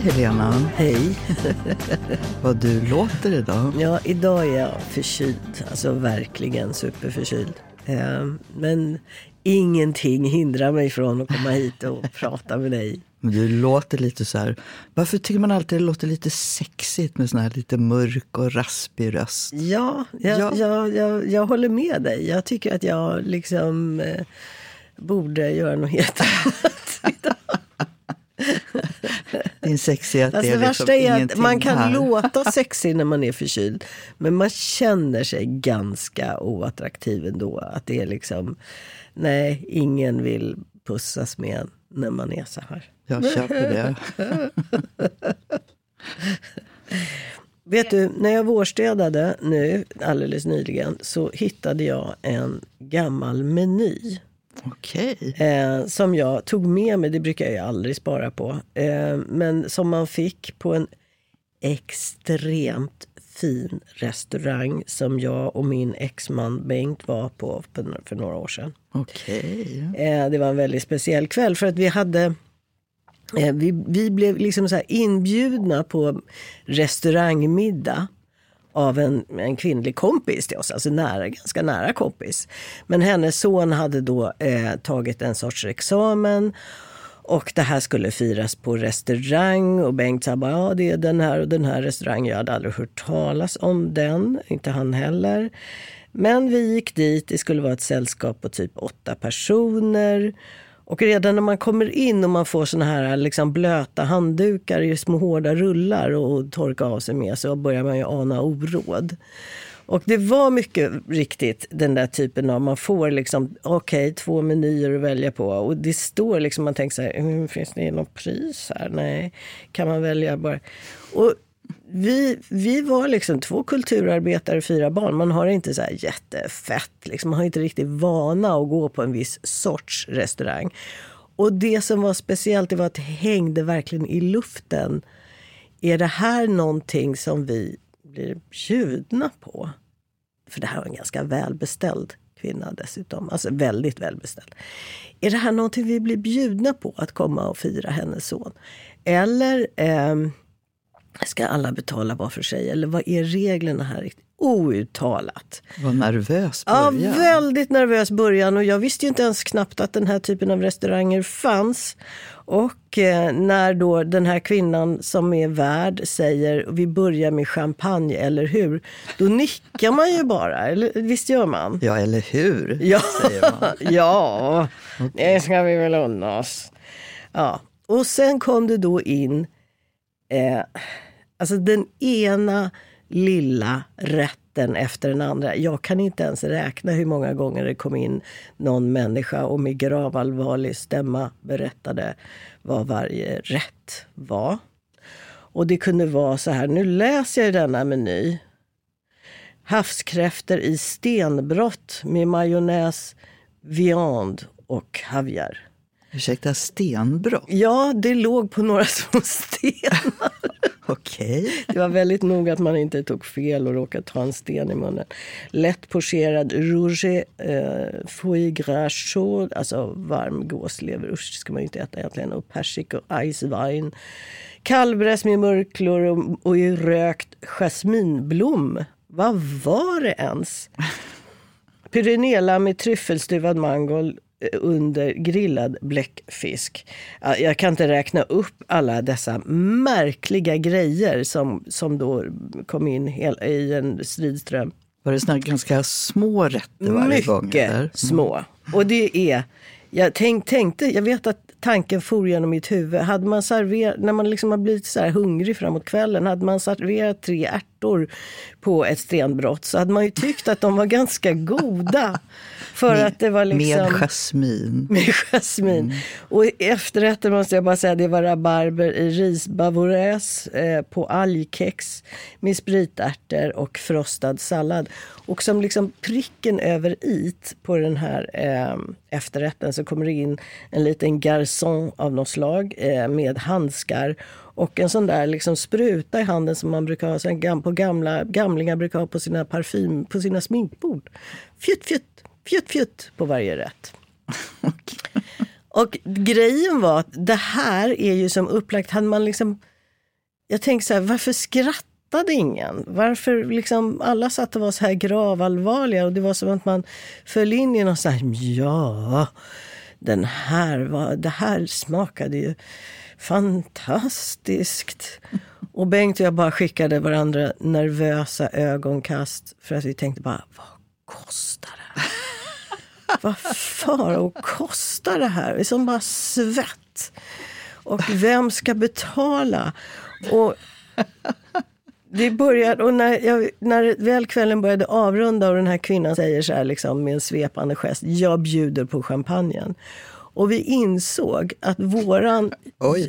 Helena. Hej. Vad du låter idag. Ja, idag är jag förkyld. Alltså verkligen superförkyld. Eh, men ingenting hindrar mig från att komma hit och prata med dig. Men du låter lite så här. Varför tycker man alltid det låter lite sexigt med sån här lite mörk och raspig röst? Ja, jag, Ja. Jag, jag, jag håller med dig. Jag tycker att jag liksom eh, borde göra något helt annat idag. Din sexighet Alltså är det liksom värsta är att ingenting man kan här. låta sexig när man är förkyld. Men man känner sig ganska oattraktiv ändå. Att det är liksom, nej, ingen vill pussas med en när man är så här. Jag köper det. Vet du, när jag vårstädade nu alldeles nyligen så hittade jag en gammal meny. Okej. Eh, som jag tog med mig, det brukar jag aldrig spara på. Eh, men som man fick på en extremt fin restaurang som jag och min exman Bengt var på för, några år sedan. Okej. Eh, det var en väldigt speciell kväll för att vi hade eh, vi, vi blev liksom så inbjudna på restaurangmiddag av en, en kvinnlig kompis till oss, alltså nära, ganska nära kompis. Men hennes son hade då eh, tagit en sorts examen och det här skulle firas på restaurang och Bengt sa bara, ja det är den här och den här restaurangen. Jag hade aldrig hört talas om den, inte han heller. Men vi gick dit, det skulle vara ett sällskap på typ åtta personer. Och redan när man kommer in och man får såna här liksom blöta handdukar i små hårda rullar och torka av sig med så börjar man ju ana oråd. Och det var mycket riktigt den där typen av, man får liksom, okej, två menyer att välja på. Och det står liksom, man tänker så här, mm, finns det något pris här? Nej, kan man välja bara? Och vi, vi var liksom två kulturarbetare, fyra barn. Man har inte så här jättefett, liksom. man har inte riktigt vana att gå på en viss sorts restaurang. Och det som var speciellt det var att det hängde verkligen i luften. Är det här någonting som vi blir bjudna på? För det här var en ganska välbeställd kvinna dessutom. Alltså väldigt välbeställd. Är det här någonting vi blir bjudna på att komma och fira hennes son? Eller eh, ska alla betala var för sig? Eller vad är reglerna här? Outtalat. Vad nervös Ja, början. väldigt nervös början och jag visste ju inte ens knappt att den här typen av restauranger fanns. Och eh, när då den här kvinnan som är värd säger vi börjar med champagne, eller hur? Då nickar man ju bara, eller visst gör man? Ja, eller hur? Ja, Säger man. ja det ska vi väl unna oss. Ja. Och sen kom det då in eh, alltså den ena lilla rätten efter den andra. Jag kan inte ens räkna hur många gånger det kom in någon människa och med gravallvarlig stämma berättade vad varje rätt var. Och det kunde vara så här, nu läser jag denna meny. Havskräftor i stenbrott med majonnäs, viand och kaviar. Ursäkta, stenbrott? Ja, det låg på några små stenar. Okej. Det var väldigt nog att man inte tog fel och råkade ta en sten i munnen. Lätt pocherad rouge, eh, foie gras chaud, alltså varm gåslever, usch det ska man ju inte äta egentligen, och persik och icewein. Kalvbräss med mörklor och, och i rökt jasminblom. Vad var det ens? Pyrenela med tryffelstuvad mangold eh, under grillad bläckfisk. Ja, Jag kan inte räkna upp alla dessa märkliga grejer som, som då kom in i en stridström. Var det såna ganska små rätter varje gång? Mycket eller? små. Och det är, jag tänk, tänkte, jag vet att tanken for genom mitt huvud. Hade man serverat, när man liksom har blivit så här hungrig framåt kvällen, hade man serverat tre ärtor på ett stenbrott så hade man ju tyckt att de var ganska goda. För att det var liksom... Med jasmin. Med jasmin. Och i efterrätten måste jag bara säga det var rabarber i risbavoräs eh, på algkex med spritärtor och frostad sallad. Och som liksom pricken över it på den här eh, efterrätten så kommer det in en liten garçon av något slag eh, med handskar och en sån där liksom spruta i handen som man brukar ha, en gam, på gamla, gamlingar brukar ha på sina parfym, på sina sminkbord. Fjutt, fjutt, fjutt, fjutt på varje rätt. Och grejen var att det här är ju som upplagt, hade man liksom jag tänkte så här, varför skrattade ingen? Varför liksom, alla satt och var så här gravallvarliga och det var som att man föll in i någon så här, ja, den här var, det här smakade ju fantastiskt. Och Bengt och jag bara skickade varandra nervösa ögonkast för att vi tänkte bara, vad kostar det här? vad far kostar det här? Det är som bara svett. Och vem ska betala? Och det började, och när, jag, när väl kvällen började avrunda och den här kvinnan säger så här liksom, med en svepande gest, jag bjuder på champagnen. Och vi insåg att våran,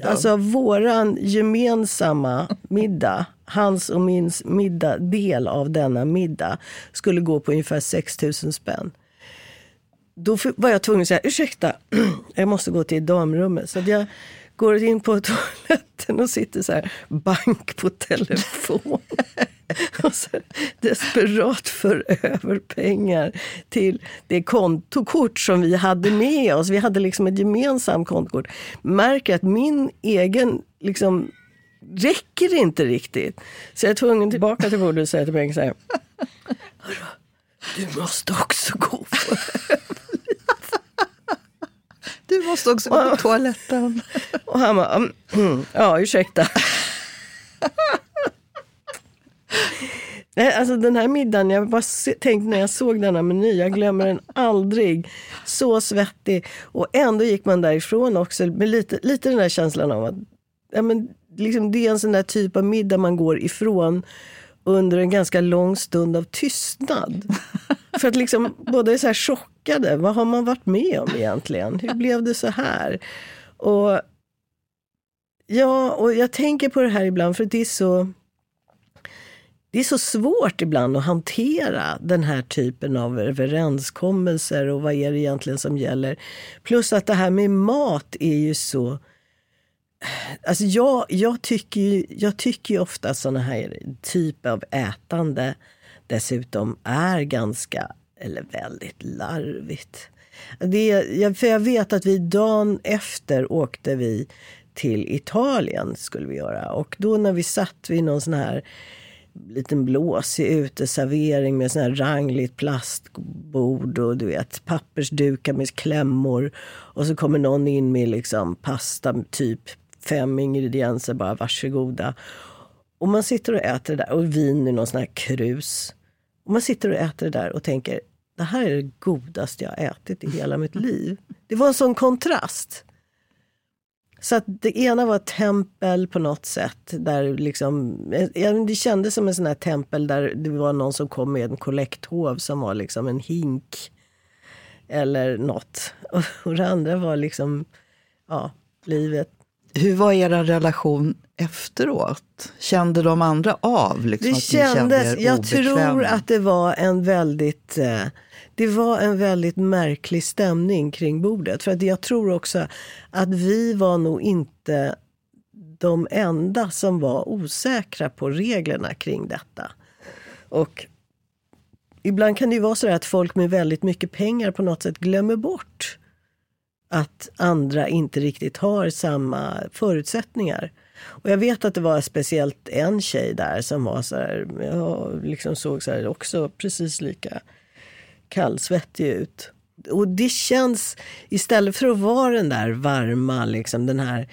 alltså våran gemensamma middag, hans och min middag, del av denna middag, skulle gå på ungefär 6 000 spänn. Då var jag tvungen att säga, ursäkta, jag måste gå till damrummet. Så jag går in på toaletten och sitter så här, bank på telefon. och så desperat för över pengar till det kontokort som vi hade med oss. Vi hade liksom ett gemensamt kontokort. Märker att min egen liksom, räcker inte riktigt. Så jag är tvungen tillbaka till bordet och säga till Bengt så här. Du måste också gå på Du måste också gå på toaletten. Och han bara, mm ja ursäkta. Nej, alltså den här middagen, jag bara tänkte när jag såg denna meny, jag glömmer den aldrig. Så svettig. Och ändå gick man därifrån också med lite, lite den där känslan av att ja, men, liksom, det är en sån där typ av middag man går ifrån under en ganska lång stund av tystnad. För att liksom båda är så här chockade. Vad har man varit med om egentligen? Hur blev det så här? Och Ja, och jag tänker på det här ibland för det är så det är så svårt ibland att hantera den här typen av överenskommelser och vad är det egentligen som gäller. Plus att det här med mat är ju så... Alltså jag, jag, tycker ju, jag tycker ju ofta att sådana här typer av ätande dessutom är ganska, eller väldigt larvigt. Det, för jag vet att vi dagen efter åkte vi till Italien skulle vi göra. Och då när vi satt vid någon sån här liten blåsig uteservering med sån här rangligt plastbord och du vet pappersdukar med klämmor. Och så kommer någon in med liksom pasta, typ fem ingredienser, bara varsågoda. Och man sitter och äter det där och vin i någon sån här krus. Och man sitter och äter det där och tänker, det här är det godaste jag ätit i hela mitt liv. Det var en sån kontrast. Så att det ena var ett tempel på något sätt. Där liksom, det kändes som en sån här tempel där det var någon som kom med en kollekthov som var liksom en hink. Eller något. Och det andra var liksom, ja, livet. Hur var er relation efteråt? Kände de andra av liksom, det att kändes, ni kände er Jag tror att det var en väldigt eh, det var en väldigt märklig stämning kring bordet. För att jag tror också att vi var nog inte de enda som var osäkra på reglerna kring detta. Och ibland kan det ju vara så att folk med väldigt mycket pengar på något sätt glömmer bort att andra inte riktigt har samma förutsättningar. Och jag vet att det var speciellt en tjej där som var så här, jag liksom såg så här också precis lika kallsvettig ut. Och det känns, istället för att vara den där varma, liksom, den här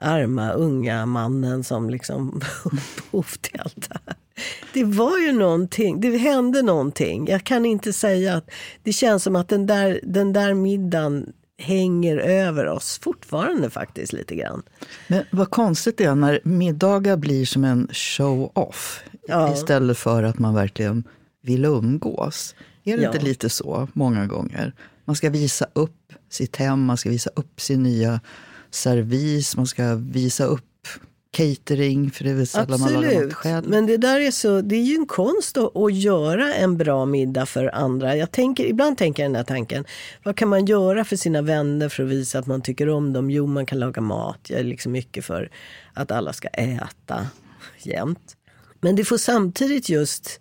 arma unga mannen som liksom upphov till allt det här. Det var ju någonting, det hände någonting. Jag kan inte säga att det känns som att den där, den där middagen hänger över oss fortfarande faktiskt lite grann. Men vad konstigt det är när middagar blir som en show-off ja. istället för att man verkligen vill umgås. Är det ja. inte lite så många gånger? Man ska visa upp sitt hem, man ska visa upp sin nya servis, man ska visa upp catering, för det är väl sällan man lagar mat själv. Men det där är så, det är ju en konst att, att, göra en bra middag för andra. Jag tänker, ibland tänker jag den här tanken, vad kan man göra för sina vänner för att visa att man tycker om dem? Jo, man kan laga mat. Jag är liksom mycket för att alla ska äta jämt. Men det får samtidigt just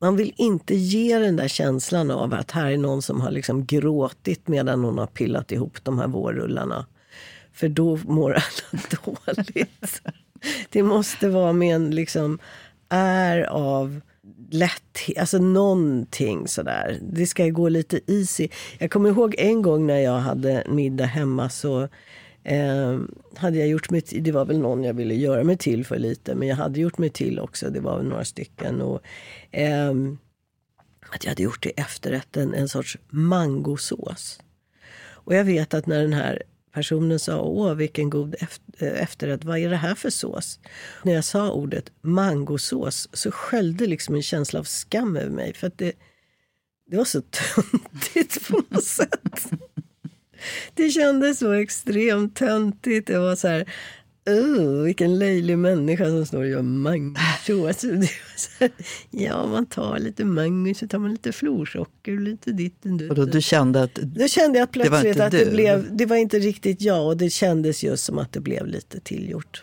man vill inte ge den där känslan av att här är någon som har liksom gråtit medan hon har pillat ihop de här vårrullarna. För då mår alla dåligt. det måste vara med en liksom är av lätt, alltså någonting sådär. Det ska gå lite easy. Jag kommer ihåg en gång när jag hade middag hemma så eh, hade jag gjort mig till, det var väl någon jag ville göra mig till för lite, men jag hade gjort mig till också, det var några stycken. Och, eh, att jag hade gjort till efterrätten en sorts mangosås. Och jag vet att när den här personen sa åh vilken god eh, efterrätt, vad är det här för sås? När jag sa ordet mangosås så sköljde liksom en känsla av skam över mig. För att det, det var så töntigt på något sätt. Det kändes så extremt töntigt. Det var så här, Uh, vilken löjlig människa som står och gör mangosås. ja, man tar lite mango, så tar man lite florsocker och lite ditt och dutt. Och du kände att Då kände jag plötsligt det att det blev, det var inte riktigt jag och det kändes just som att det blev lite tillgjort.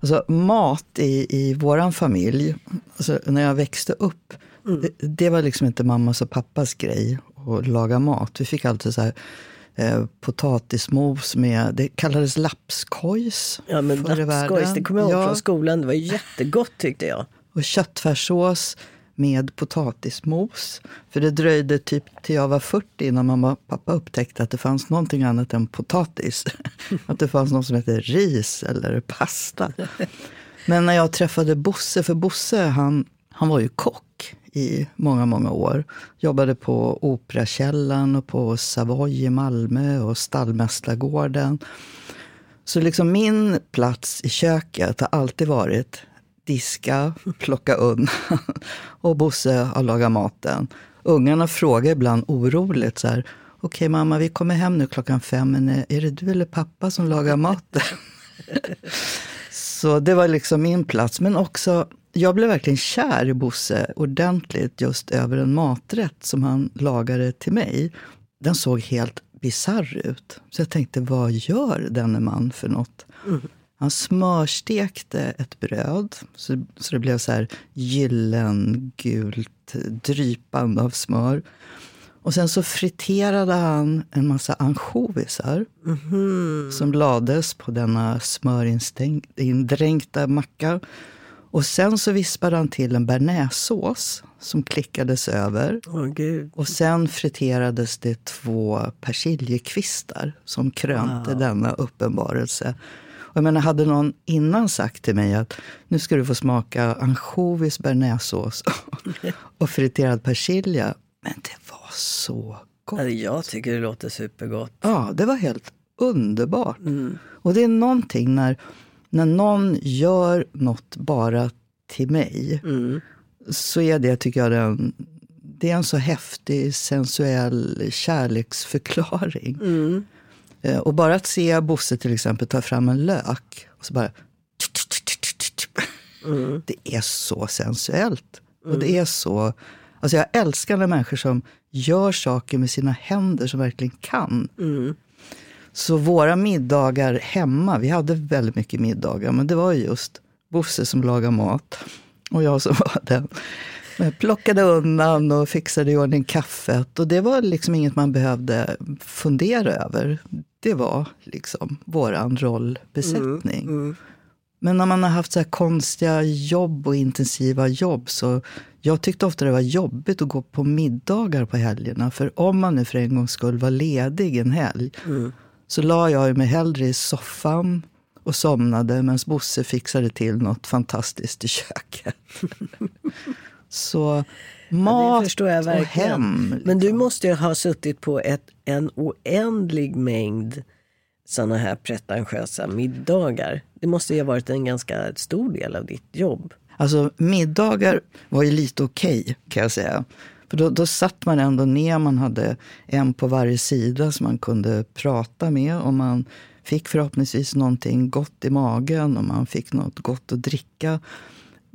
Alltså, mat i, i vår familj, alltså, när jag växte upp, mm. det, det, var liksom inte mammas och pappas grej att laga mat. Vi fick alltid så här, eh, potatismos med, det kallades lapskojs. Ja, men lapskojs, det kommer jag ihåg ja. från skolan. Det var jättegott tyckte jag. Och köttfärssås med potatismos. För det dröjde typ till jag var 40 innan mamma och pappa upptäckte att det fanns någonting annat än potatis. att det fanns något som hette ris eller pasta. Men när jag träffade Bosse, för Bosse han, han var ju kock i många, många år. Jobbade på Operakällan och på Savoy i Malmö och Stallmästargården. Så liksom min plats i köket har alltid varit diska, plocka undan och Bosse har lagat maten. Ungarna frågar ibland oroligt så här, okej okay, mamma vi kommer hem nu klockan fem, men eh, är det du eller pappa som lagar maten? så det var liksom min plats. Men också, jag blev verkligen kär i Bosse ordentligt just över en maträtt som han lagade till mig. Den såg helt bisarr ut. Så jag tänkte, vad gör denne man för något? Mm. Han smörstekte ett bröd så, så det blev så här gyllengult drypande av smör. Och sen så friterade han en massa ansjovisar mm -hmm. som lades på denna smörindränkta macka. Och sen så vispade han till en bearnaisesås som klickades över. Oh, och sen friterades det två persiljekvistar som krönte wow. denna uppenbarelse. Jag menar, hade någon innan sagt till mig att nu ska du få smaka ansjovis, bearnaisesås och friterad persilja. Men det var så gott. Jag tycker det låter supergott. Ja, det var helt underbart. Mm. Och det är någonting när, när någon gör något bara till mig. Mm. Så är det, tycker jag, den, det är en så häftig, sensuell kärleksförklaring. Mm. Eh, och bara att se Bosse till exempel ta fram en lök och så bara... Mm. Det är så sensuellt. Mm. Och det är så... Alltså jag älskar när människor som gör saker med sina händer som verkligen kan. Mm. Så våra middagar hemma, vi hade väldigt mycket middagar, men det var just Bosse som lagade mat och jag som var den. Jag plockade undan och fixade i ordning kaffet. Och det var liksom inget man behövde fundera över det var liksom våran rollbesättning. Mm, mm. Men när man har haft så här konstiga jobb och intensiva jobb så jag tyckte ofta det var jobbigt att gå på middagar på helgerna. För om man nu för en gångs skull var ledig en helg mm. så la jag mig hellre i soffan och somnade medan Bosse fixade till något fantastiskt i köket. så mat ja, och hem. Liksom. Men du måste ju ha suttit på ett, en oändlig mängd sådana här pretentiösa middagar. Det måste ju ha varit en ganska stor del av ditt jobb. Alltså middagar var ju lite okej okay, kan jag säga. För då, då satt man ändå ner, man hade en på varje sida som man kunde prata med. Och man fick förhoppningsvis någonting gott i magen och man fick något gott att dricka.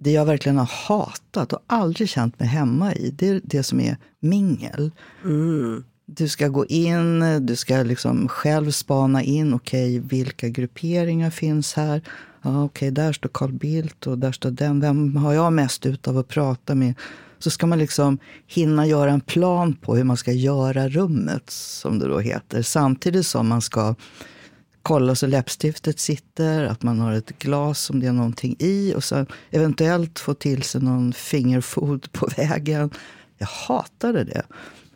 Det jag verkligen har hatat och aldrig känt mig hemma i, det är det som är mingel. Mm. Du ska gå in, du ska liksom själv spana in, okej, okay, vilka grupperingar finns här? Ja, okej, okay, där står Carl Bildt och där står den. Vem har jag mest ut av att prata med? Så ska man liksom hinna göra en plan på hur man ska göra rummet, som det då heter. Samtidigt som man ska kolla så läppstiftet sitter, att man har ett glas om det är någonting i och så eventuellt få till sig någon fingerfood på vägen. Jag hatade det.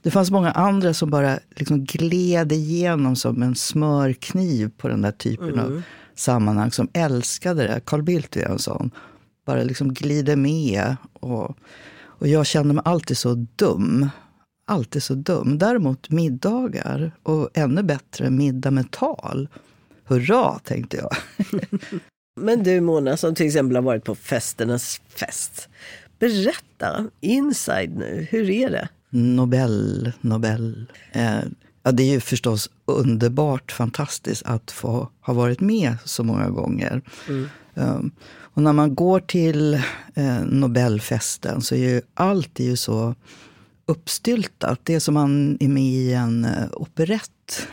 Det fanns många andra som bara liksom gled igenom som en smörkniv på den där typen mm. av sammanhang, som älskade det. Carl Bildt är en sån. Bara liksom glider med. Och, och jag kände mig alltid så dum. Alltid så dum. Däremot middagar, och ännu bättre middag med tal. Hurra, tänkte jag. Men du Mona, som till exempel har varit på festernas fest. Berätta, inside nu, hur är det? Nobel, Nobel. Eh, ja, det är ju förstås underbart fantastiskt att få ha varit med så många gånger. Mm. Um, och när man går till eh, Nobelfesten så är ju allt är ju så uppstyltat. Det är som man är med i en eh, operett.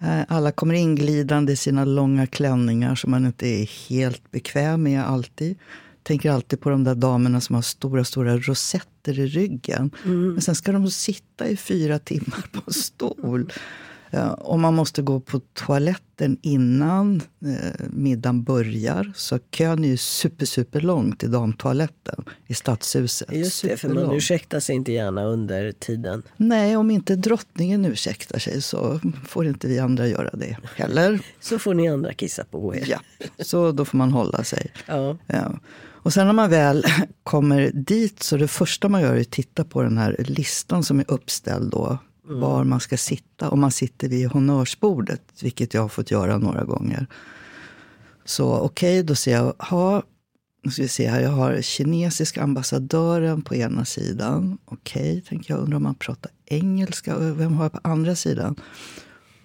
Eh, alla kommer inglidande i sina långa klänningar som man inte är helt bekväm med alltid tänker alltid på de där damerna som har stora, stora rosetter i ryggen. Mm. Men sen ska de sitta i fyra timmar på en stol. Och man måste gå på toaletten innan eh, middagen börjar. Så kön är ju super, super lång till damtoaletten i Stadshuset. Just det, för man ursäktar sig inte gärna under tiden. Nej, om inte drottningen ursäktar sig så får inte vi andra göra det heller. så får ni andra kissa på er. Ja, så då får man hålla sig. Ja. ja. Och sen när man väl kommer dit så det första man gör är att titta på den här listan som är uppställd då. Mm. Var man ska sitta. Och man sitter vid honnörsbordet, vilket jag har fått göra några gånger. Så okej, okay, då ser jag, ha, nu ska vi se här, jag har kinesiska ambassadören på ena sidan. Okej, okay, tänker jag, undrar om man pratar engelska. Vem har jag på andra sidan?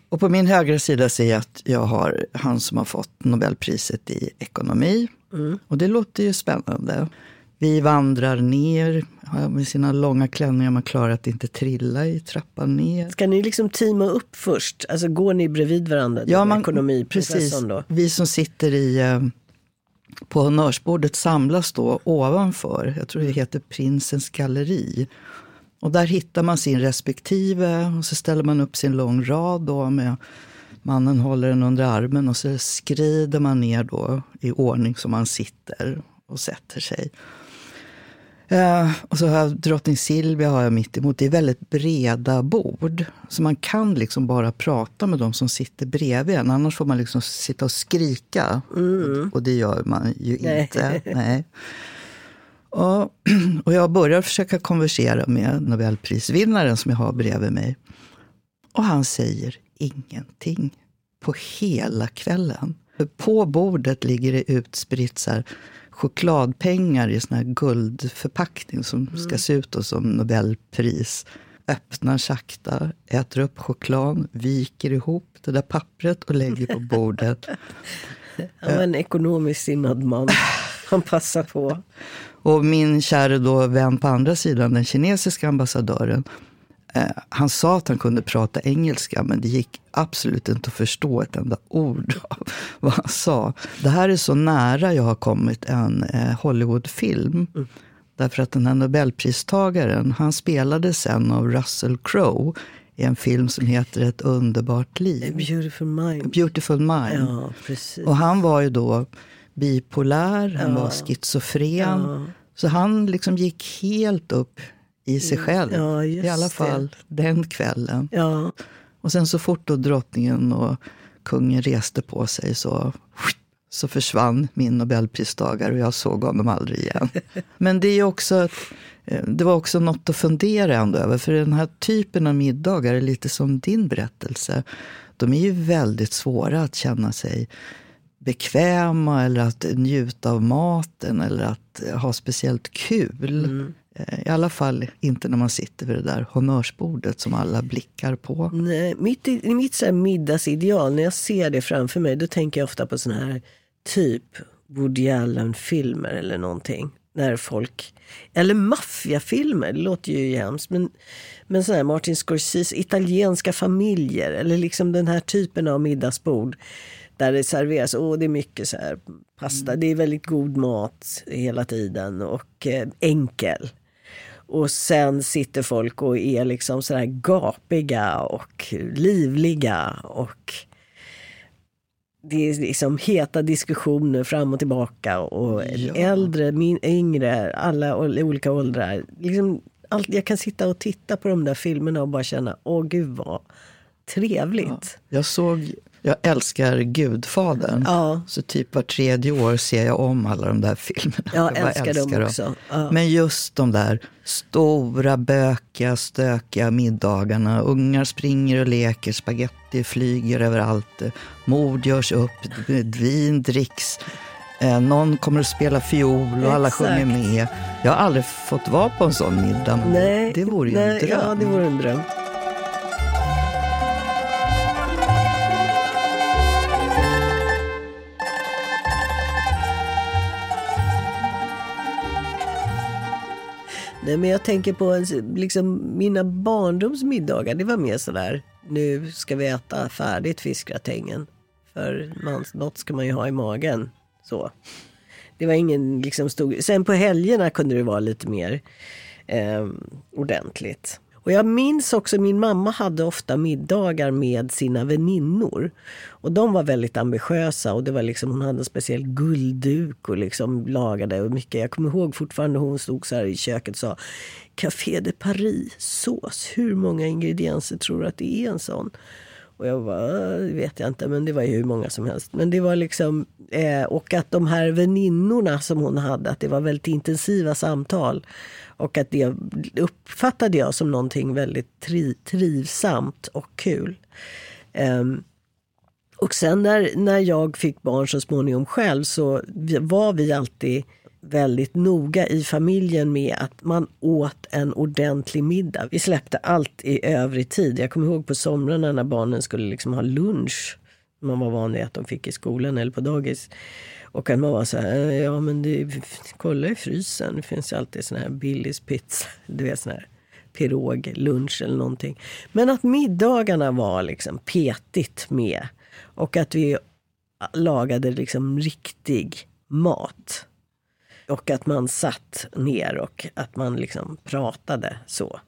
Och på min högra sida ser jag att jag har han som har fått Nobelpriset i ekonomi. Mm. Och det låter ju spännande. Vi vandrar ner med sina långa klänningar. Man klarar att inte trilla i trappan ner. Ska ni liksom teama upp först? Alltså går ni bredvid varandra? Ja, man, precis. Då? Vi som sitter i, eh, på honnörsbordet samlas då ovanför, jag tror det heter Prinsens galleri. Och där hittar man sin respektive och så ställer man upp sin lång rad då med Mannen håller den under armen och så skrider man ner då i ordning som man sitter och sätter sig. Uh, och så har jag drottning Silvia har jag mitt emot. Det är väldigt breda bord. Så man kan liksom bara prata med de som sitter bredvid en. Annars får man liksom sitta och skrika. Mm. Och, och, det gör man ju inte. Nej. Och, och jag börjar försöka konversera med Nobelprisvinnaren som jag har bredvid mig. Och han säger ingenting på hela kvällen. På bordet ligger det utspritt så här, chokladpengar i sån här guldförpackning som mm. ska se ut som Nobelpris. Öppnar sakta, äter upp choklad, viker ihop det där pappret och lägger på bordet. Han var en ekonomiskt sinnad man. Han passar på. Och min kära då vän på andra sidan, den kinesiska ambassadören, han sa att han kunde prata engelska, men det gick absolut inte att förstå ett enda ord av vad han sa. Det här är så nära jag har kommit en eh, Hollywoodfilm. Mm. Därför att den här nobelpristagaren, han spelade sen av Russell Crowe i en film som heter Ett underbart liv. A beautiful mind. A beautiful mind. Ja. Och han var ju då bipolär, han ja. var schizofren. Ja. Så han liksom gick helt upp i sig mm. själv. Ja, I alla fall det. den kvällen. Ja. Och sen så fort då drottningen och kungen reste på sig så, så försvann min nobelpristagare och jag såg honom aldrig igen. Men det, är också eh, det var också något att fundera ändå över. För den här typen av middagar är lite som din berättelse. De är ju väldigt svåra att känna sig bekväma eller att njuta av maten eller att ha speciellt kul. Mm. Eh, I alla fall inte när man sitter vid det där honnörsbordet som alla blickar på. Nej, mitt, i, mitt så här middagsideal, när jag ser det framför mig, då tänker jag ofta på sådana här typ Woody Allen-filmer eller någonting. När folk, eller maffiafilmer, det låter ju hemskt. Men, men sådana här Martin Scorsese, italienska familjer eller liksom den här typen av middagsbord. Där det serveras, åh det är mycket så här pasta, mm. det är väldigt god mat hela tiden och eh, enkel. Och sen sitter folk och är liksom sådär gapiga och livliga och det är liksom heta diskussioner fram och tillbaka och ja. äldre, min, yngre, alla olika åldrar. Liksom, allt, jag kan sitta och titta på de där filmerna och bara känna, åh gud vad trevligt. Ja. Jag såg jag älskar Gudfadern. Ja. Så typ var tredje år ser jag om alla de där filmerna. Jag, jag älskar, älskar dem också. Ja. Men just de där stora, bökiga, stökiga middagarna. Ungar springer och leker, spaghetti flyger överallt. Mord görs upp, vin dricks. Eh, någon kommer att spela fiol och Exakt. alla sjunger med. Jag har aldrig fått vara på en sån middag. Nej, det vore ju nej, en dröm. Ja, det vore en dröm. Nej, men jag tänker på liksom, mina barndomsmiddagar. Det var mer sådär, nu ska vi äta färdigt fiskgratängen. För man, något ska man ju ha i magen. Så. Det var ingen liksom stor... Sen på helgerna kunde det vara lite mer eh, ordentligt. Och jag minns också, min mamma hade ofta middagar med sina väninnor. Och de var väldigt ambitiösa och det var liksom, hon hade en speciell guldduk och liksom lagade och mycket. Jag kommer ihåg fortfarande hon stod så här i köket och sa Café de Paris sås, hur många ingredienser tror du att det är en sån? Och jag bara, äh, det vet jag inte, men det var ju hur många som helst. Men det var liksom, eh, och att de här väninnorna som hon hade, att det var väldigt intensiva samtal. Och att det uppfattade jag som någonting väldigt tri trivsamt och kul. Um, och sen när, när jag fick barn så småningom själv så var vi alltid väldigt noga i familjen med att man åt en ordentlig middag. Vi släppte allt i övrig tid. Jag kommer ihåg på somrarna när barnen skulle liksom ha lunch. Man var van vid att de fick i skolan eller på dagis. Och att man var så här, eh, ja men det, kolla i frysen, det finns ju alltid sån här Billys pizza, du vet sån här pirog, lunch eller någonting. Men att middagarna var liksom petigt med. Och att vi lagade liksom riktig mat. Och att man satt ner och att man liksom pratade så.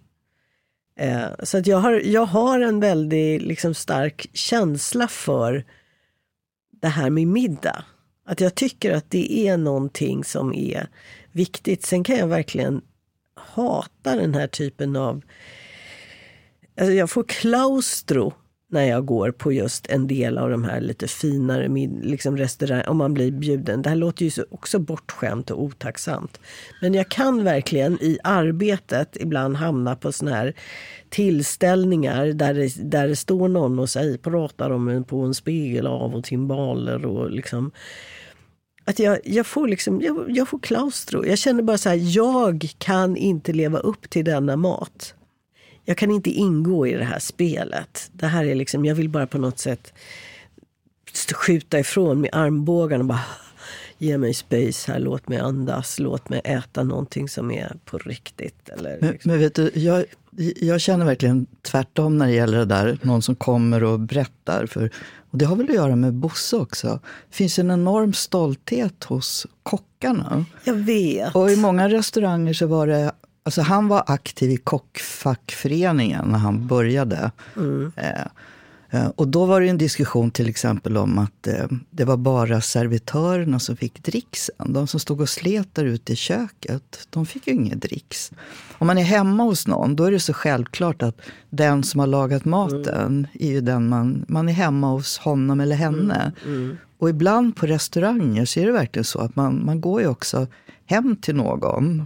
Eh, så att jag har, jag har en väldigt liksom stark känsla för det här med middag. Att jag tycker att det är någonting som är viktigt. Sen kan jag verkligen hata den här typen av... Alltså jag får klaustro när jag går på just en del av de här lite finare liksom restaurangerna, om man blir bjuden. Det här låter ju också bortskämt och otacksamt. Men jag kan verkligen i arbetet ibland hamna på såna här tillställningar där det, där det står någon och säger, pratar om en, på en spegel av och timbaler och liksom att jag, jag, får liksom, jag, jag får klaustro. Jag känner bara så här, jag kan inte leva upp till denna mat jag kan inte ingå i det här spelet. Det här är liksom, jag vill bara på något sätt skjuta ifrån med armbågarna och bara ge mig space här, låt mig andas, låt mig äta någonting som är på riktigt. Eller men, liksom. men vet du, jag, jag känner verkligen tvärtom när det gäller det där, någon som kommer och berättar. För, och det har väl att göra med Bosse också. Det finns en enorm stolthet hos kockarna. Jag vet. Och i många restauranger så var det Alltså han var aktiv i kockfackföreningen när han började. Mm. Eh, eh, och då var det en diskussion till exempel om att eh, det var bara servitörerna som fick dricksen. De som stod och slet där ute i köket, de fick ju ingen dricks. Om man är hemma hos någon, då är det så självklart att den som har lagat maten mm. är ju den man, man är hemma hos honom eller henne. Mm. mm. Och ibland på restauranger så är det verkligen så att man, man går ju också hem till någon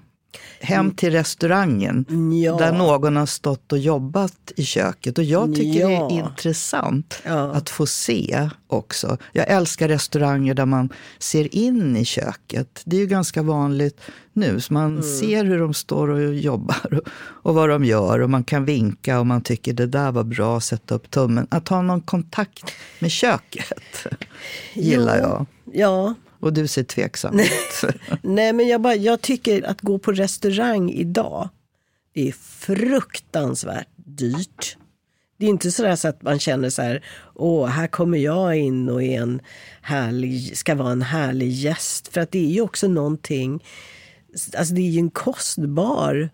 hem till restaurangen Ja. där någon har stått och jobbat i köket. Och jag tycker det Ja. är intressant Ja. att få se också. Jag älskar restauranger där man ser in i köket. Det är ju ganska vanligt nu. Så man Mm. ser hur de står och jobbar och, och vad de gör. Och man kan vinka och man tycker det där var bra, sätta upp tummen. Att ha någon kontakt med köket gillar jag. Ja, Och du ser tveksam ut. nej men jag, bara, jag tycker att gå på restaurang idag, det är fruktansvärt dyrt. Det är inte sådär så att man känner så här, åh, här kommer jag in och är en härlig, ska vara en härlig gäst. För att det är ju också någonting, alltså det är ju en kostbar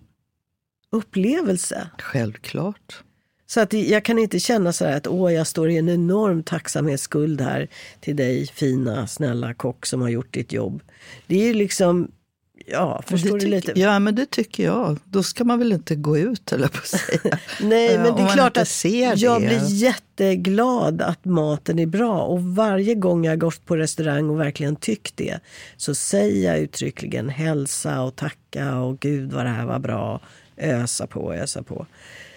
upplevelse. Självklart. Så att jag kan inte känna så här att åh, jag står i en enorm tacksamhetsskuld här till dig, fina, snälla kock som har gjort ditt jobb. Det är ju liksom, ja, förstår du lite? Ja, men det tycker jag. Då ska man väl inte gå ut, eller på att säga. Nej, men det är klart att jag det. blir jätteglad att maten är bra. Och varje gång jag gått på restaurang och verkligen tyckt det så säger jag uttryckligen hälsa och tacka och gud vad det här var bra. Ösa på, ösa på.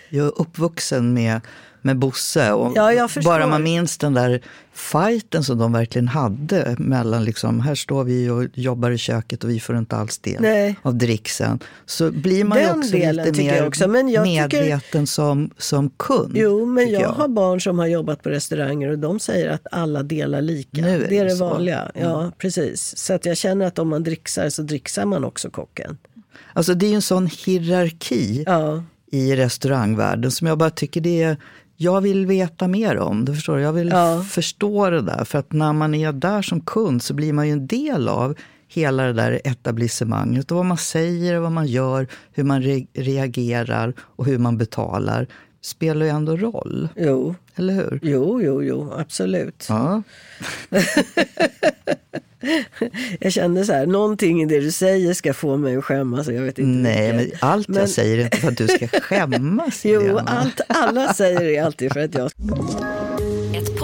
Jag är uppvuxen med, med Bosse. Och Ja, jag bara man minns den där fighten som de verkligen hade mellan, liksom, här står vi och jobbar i köket och vi får inte alls del Nej. av dricksen. Så blir man ju Den också delen lite jag mer också, jag tycker- medveten som, som kund. Jo, men tycker jag, har barn som har jobbat på restauranger och de säger att alla delar lika. Nu är det är det det så. Mm. vanliga. Ja, precis. Så att jag känner att om man dricksar så dricksar man också kocken. Alltså det är ju en sån hierarki Ja, i restaurangvärlden som jag bara tycker det är jag vill veta mer om det. Förstår du? Jag vill Ja. förstå det där. För att när man är där som kund så blir man ju en del av hela det där etablissemanget. Och vad man säger, vad man gör, hur man re- reagerar och hur man betalar spelar ju ändå roll. jo, Eller hur? jo, jo, jo, absolut. Ja. Jag kände så här, någonting i det du säger ska få mig att skämmas. Jag vet inte Nej, men allt Men- jag säger är inte för att du ska skämmas. Jo, allt alla säger är alltid för att jag...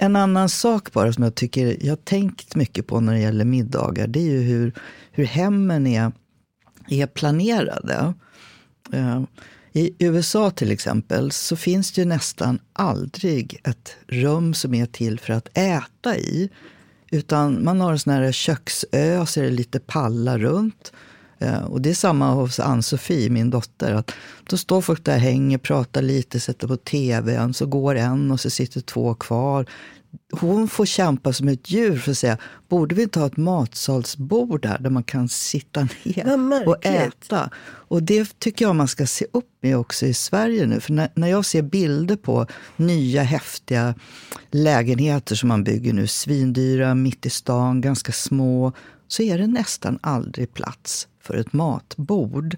En annan sak bara som jag tycker jag har tänkt mycket på när det gäller middagar, det är ju hur, hur hemmen är, är planerade. Eh, I USA till exempel så finns det ju nästan aldrig ett rum som är till för att äta i. Utan man har en sån här köksö, så är det lite pallar runt. Eh, Och det är samma hos Ann-Sofie, min dotter. Att då står folk där, hänger, pratar lite, sätter på tvn. Så går en och så sitter två kvar. Hon får kämpa som ett djur för att säga, borde vi inte ha ett matsalsbord här där man kan sitta ner och äta? Och det tycker jag man ska se upp med också i Sverige nu. För när, när jag ser bilder på nya häftiga lägenheter som man bygger nu, svindyra, mitt i stan, ganska små, så är det nästan aldrig plats för ett matbord.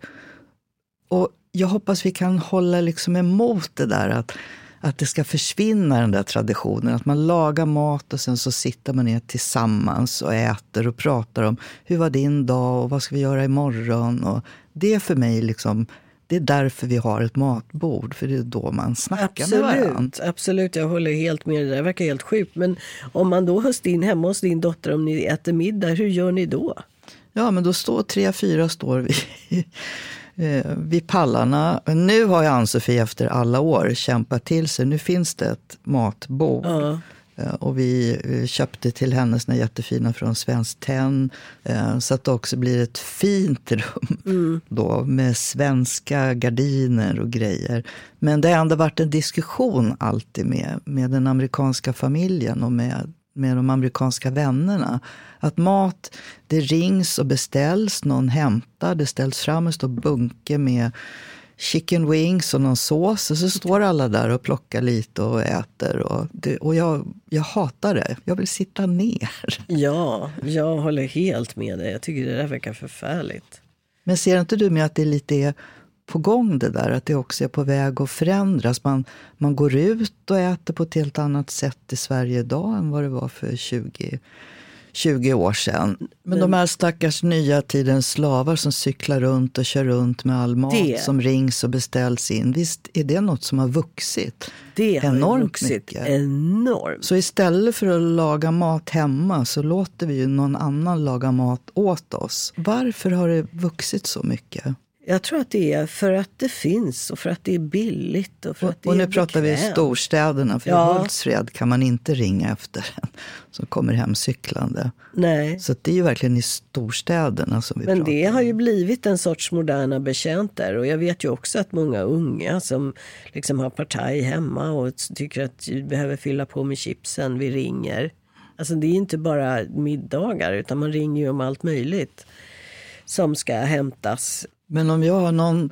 Och jag hoppas vi kan hålla liksom emot det där att, att det ska försvinna den där traditionen. Att man lagar mat och sen så sitter man ner tillsammans och äter och pratar om hur var din dag och vad ska vi göra imorgon. Och det är för mig liksom, det är därför vi har ett matbord. För det är då man snackar med varandra. Absolut, absolut, jag håller helt med. Det där verkar helt sjukt. Men om man då hos din, hemma hos din dotter, om ni äter middag, hur gör ni då? Ja, men då står tre, fyra står vi eh, vid pallarna. Nu har ju Ann-Sofie efter alla år kämpat till sig. Nu finns det ett matbord. Eh, Och vi köpte till henne såna jättefina från Svenskt Tenn. eh, Så att det också blir ett fint rum då, med svenska gardiner och grejer. Men det har ändå varit en diskussion alltid med, med den amerikanska familjen och med, med de amerikanska vännerna. Att mat, det rings och beställs, någon hämtar, det ställs fram en stor bunke med chicken wings och någon sås och så står alla där och plockar lite och äter. Och, det, och jag, jag hatar det. Jag vill sitta ner. Ja, jag håller helt med dig. Jag tycker det där verkar förfärligt. Men ser inte du med att det lite på gång det där? Att det också är på väg att förändras? Man, man går ut och äter på ett helt annat sätt i Sverige idag än vad det var för 20 20 år sedan. Men, Men de här stackars nya tidens slavar som cyklar runt och kör runt med all mat det, som rings och beställs in. Visst är det något som har vuxit det har enormt vuxit mycket? Enormt. Så istället för att laga mat hemma så låter vi ju någon annan laga mat åt oss. Varför har det vuxit så mycket? Jag tror att det är för att det finns och för att det är billigt. Och, för och, att det och nu är pratar vi storstäderna, för ja. i Hultsfred kan man inte ringa efter en som kommer hem cyklande. Nej. Så det är ju verkligen i storstäderna som vi Men pratar det har ju blivit en sorts moderna betjänter. Och jag vet ju också att många unga som liksom har partaj hemma och tycker att vi behöver fylla på med chipsen, vi ringer. Alltså det är inte bara middagar utan man ringer ju om allt möjligt som ska hämtas men om jag har någon,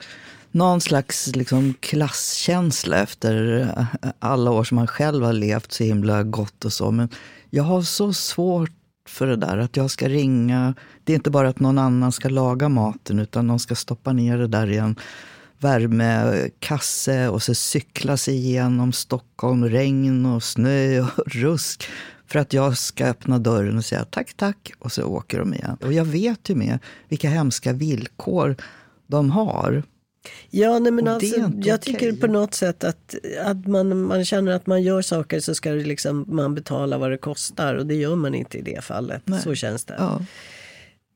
någon slags liksom klasskänsla efter eh, alla år som man själv har levt så himla gott och så. Men jag har så svårt för det där att jag ska ringa. Det är inte bara att någon annan ska laga maten utan någon ska stoppa ner det där i en värmekasse och så cykla sig igenom Stockholm, regn och snö och rusk för att jag ska öppna dörren och säga tack, tack och så åker de igen. Och jag vet ju med vilka hemska villkor de har. Ja, nej, men alltså, jag okay. tycker på något sätt att, att man, man känner att man gör saker så ska det liksom, man betala vad det kostar och det gör man inte i det fallet. Nej. Så känns det. Ja.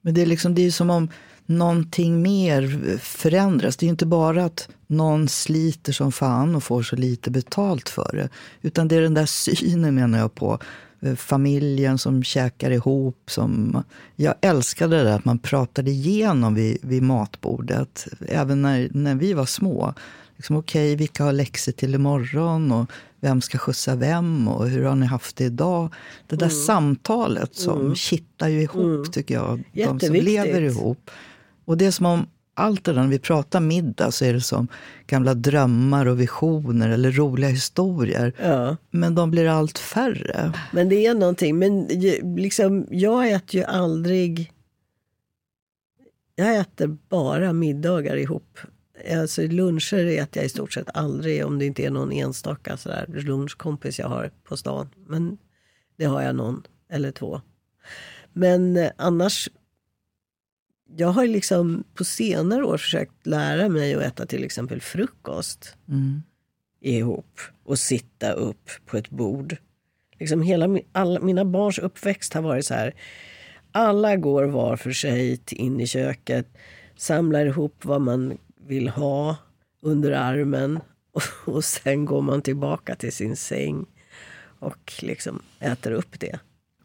Men det är, liksom, det är som om någonting mer förändras. Det är inte bara att någon sliter som fan och får så lite betalt för det. Utan det är den där synen menar jag på familjen som käkar ihop. Som, jag älskade det där att man pratade igenom vid, vid matbordet, även när, när vi var små. Liksom, Okej, okay, vilka har läxor till imorgon? Och vem ska skjutsa vem? Och hur har ni haft det idag? Det där mm. samtalet som mm. kittar ju ihop, mm. tycker jag. De som lever ihop. Och det är som om allt det där, när vi pratar middag så är det som gamla drömmar och visioner eller roliga historier. Ja. Men de blir allt färre. Men det är någonting. Men liksom, jag äter ju aldrig... Jag äter bara middagar ihop. Alltså luncher äter jag i stort sett aldrig om det inte är någon enstaka sådär, lunchkompis jag har på stan. Men det har jag någon eller två. Men eh, annars jag har liksom på senare år försökt lära mig att äta till exempel frukost mm. ihop och sitta upp på ett bord. Liksom hela, alla, mina barns uppväxt har varit så här. Alla går var för sig in i köket, samlar ihop vad man vill ha under armen och, och sen går man tillbaka till sin säng och liksom äter upp det.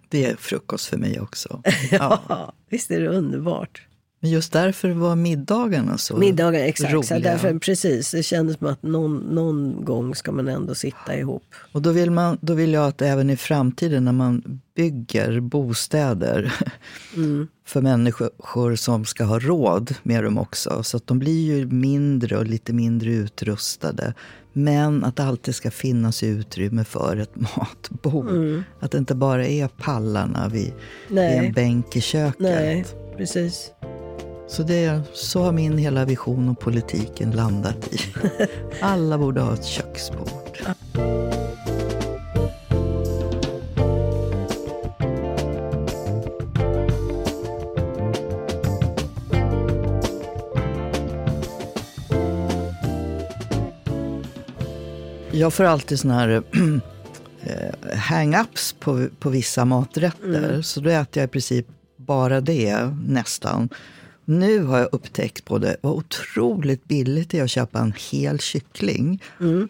Det är frukost för mig också. ja, ja, visst är det underbart. Men just därför var middagarna så Middagar, exakt. roliga. Så därför, precis, det kändes som att någon, någon gång ska man ändå sitta ihop. Och då vill, man, då vill jag att även i framtiden när man bygger bostäder mm. för människor som ska ha råd med dem också. Så att de blir ju mindre och lite mindre utrustade. Men att det alltid ska finnas utrymme för ett matbord. Mm. Att det inte bara är pallarna vid, vid en bänk i köket. Nej, precis. Så, det, så har min hela vision om politiken landat i. Alla borde ha ett köksbord. Jag får alltid såna här eh, hang-ups på, på vissa maträtter. Mm. Så då äter jag i princip bara det, nästan. Nu har jag upptäckt på det vad otroligt billigt det är att köpa en hel kyckling. Mm.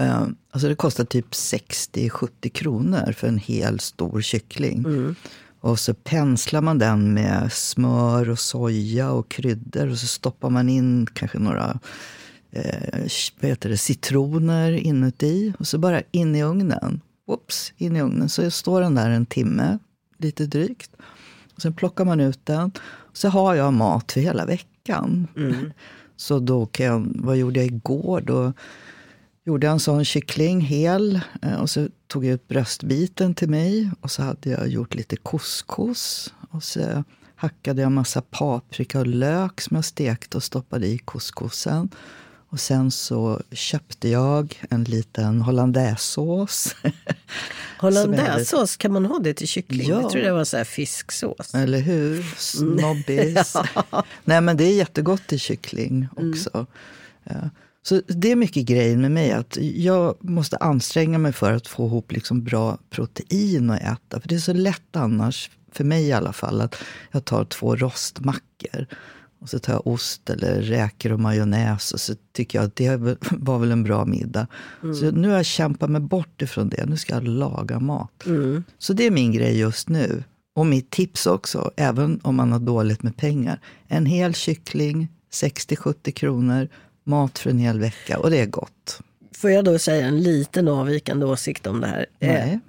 Uh, alltså det kostar typ 60-70 kronor för en hel stor kyckling. Mm. Och så penslar man den med smör och soja och kryddor och så stoppar man in kanske några eh, vad heter det, citroner inuti och så bara in i ugnen. Oops, in i ugnen. Så står den där en timme, lite drygt. Och sen plockar man ut den. Så har jag mat för hela veckan. Mm. Så då kan jag, vad gjorde jag igår? Då gjorde jag en sån kyckling hel eh, och så tog jag ut bröstbiten till mig och så hade jag gjort lite couscous. Och så hackade jag massa paprika och lök som jag stekte och stoppade i couscousen. Och sen så köpte jag en liten hollandaisesås. Hollandaisesås, kan man ha det till kyckling? Ja. Jag tror det var så här fisksås. Eller hur? Snobbis. ja. Nej men det är jättegott till kyckling också. Mm. Ja. Så det är mycket grejer med mig. att Jag måste anstränga mig för att få ihop liksom bra protein att äta. För det är så lätt annars, för mig i alla fall, att jag tar två rostmackor. Och så tar jag ost eller räkor och majonnäs och så tycker jag att det var väl en bra middag. Mm. Så nu har jag kämpat mig bort ifrån det. Nu ska jag laga mat. Mm. Så det är min grej just nu. Och mitt tips också, även om man har dåligt med pengar. En hel kyckling, 60-70 kronor, mat för en hel vecka och det är gott. Får jag då säga en liten avvikande åsikt om det här? Nej.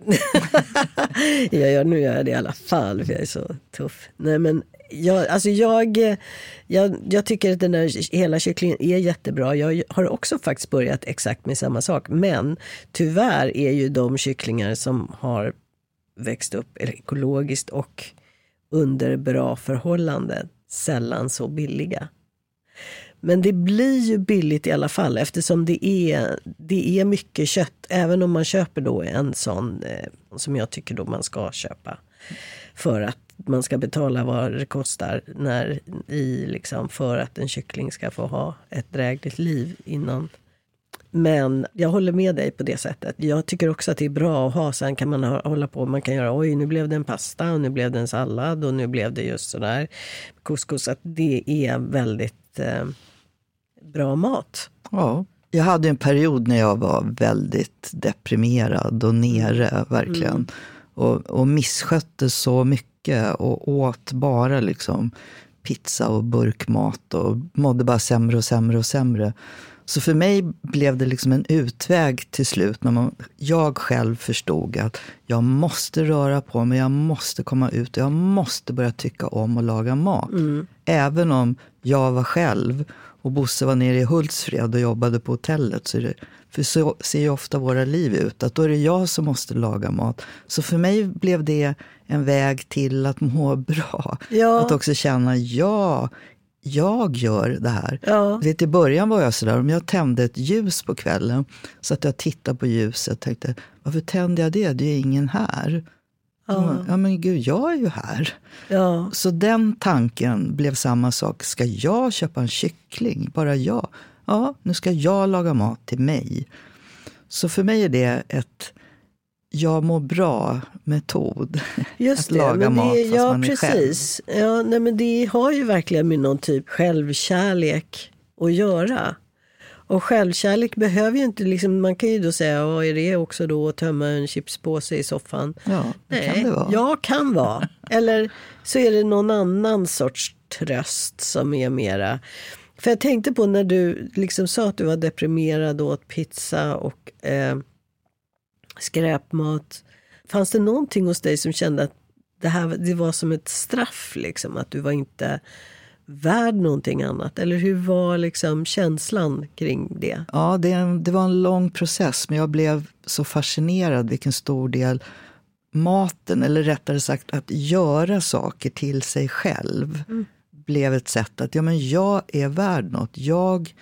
jag gör, nu gör jag det i alla fall, för jag är så tuff. Nej, men jag, alltså jag, jag, jag tycker att den där hela kycklingen är jättebra. Jag har också faktiskt börjat exakt med samma sak. Men tyvärr är ju de kycklingar som har växt upp ekologiskt och under bra förhållanden sällan så billiga. Men det blir ju billigt i alla fall eftersom det är, det är mycket kött. Även om man köper då en sån eh, som jag tycker då man ska köpa. För att man ska betala vad det kostar när, i, liksom, för att en kyckling ska få ha ett drägligt liv innan. Men jag håller med dig på det sättet. Jag tycker också att det är bra att ha. Sen kan man hålla på, man kan göra oj nu blev det en pasta och nu blev det en sallad och nu blev det just sådär couscous. Att det är väldigt eh, bra mat. Ja. Jag hade en period när jag var väldigt deprimerad och nere, verkligen. Mm. Och, och misskötte så mycket och åt bara liksom pizza och burkmat och mådde bara sämre och sämre och sämre. Så för mig blev det liksom en utväg till slut när man, jag själv förstod att jag måste röra på mig, jag måste komma ut och jag måste börja tycka om att laga mat. Mm. Även om jag var själv och Bosse var nere i Hultsfred och jobbade på hotellet. Så det, för så ser ju ofta våra liv ut, att då är det jag som måste laga mat. Så för mig blev det en väg till att må bra. Ja. Att också känna, ja, jag gör det här. Ja. Vet, I början var jag sådär, om jag tände ett ljus på kvällen, så att jag tittade på ljuset och tänkte, varför tände jag det? Det är ingen här. Ja. ja men gud, jag är ju här. Ja. Så den tanken blev samma sak. Ska jag köpa en kyckling? Bara jag? Ja, nu ska jag laga mat till mig. Så för mig är det ett jag mår bra-metod. Just att det, laga men det, mat fast ja, man är precis. själv. Ja, nej, men det har ju verkligen med någon typ självkärlek att göra. Och självkärlek behöver ju inte, liksom, man kan ju då säga, vad är det också då att tömma en chipspåse i soffan? Ja, det Nej, kan det vara. Ja, kan vara. Eller så är det någon annan sorts tröst som är mera... För jag tänkte på när du liksom sa att du var deprimerad och åt pizza och eh, skräpmat. Fanns det någonting hos dig som kände att det här det var som ett straff? Liksom, att du var inte värd någonting annat? Eller hur var liksom känslan kring det? Ja, det, det var en lång process, men jag blev så fascinerad vilken stor del maten, eller rättare sagt att göra saker till sig själv, mm. blev ett sätt att ja, men jag är värd något. Jag,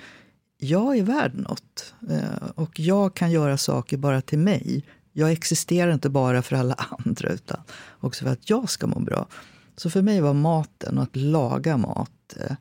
jag är värd något. Eh, och jag kan göra saker bara till mig. Jag existerar inte bara för alla andra, utan också för att jag ska må bra. Så för mig var maten och att laga mat eh,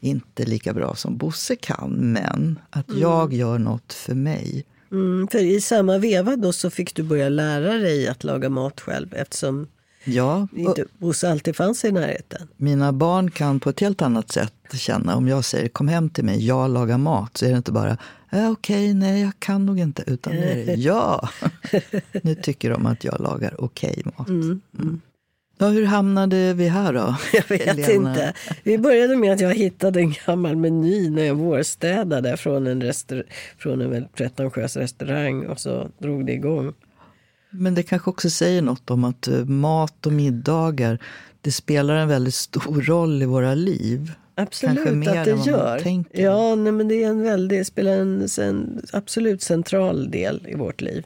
inte lika bra som Bosse kan, men att mm. jag gör något för mig. Mm, för i samma veva då så fick du börja lära dig att laga mat själv eftersom ja, inte Bosse alltid fanns i närheten. Mina barn kan på ett helt annat sätt känna om jag säger kom hem till mig, jag lagar mat, så är det inte bara äh, okej, nej jag kan nog inte, utan det är ja. nu tycker de att jag lagar okej mat. Mm, mm. Ja, hur hamnade vi här då? Jag vet Helena? inte. Vi började med att jag hittade en gammal meny när jag vårstädade från en, restaur- från en pretentiös restaurang och så drog det igång. Men det kanske också säger något om att eh, mat och middagar det spelar en väldigt stor roll i våra liv. Absolut Kanske mer att det än vad gör. man tänker. Ja, nej, men det är en väldigt, spelar en, en absolut central del i vårt liv.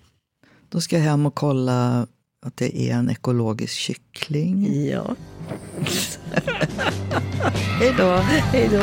Då ska jag hem och kolla att det är en ekologisk kyckling. Ja, Hej då! hej då.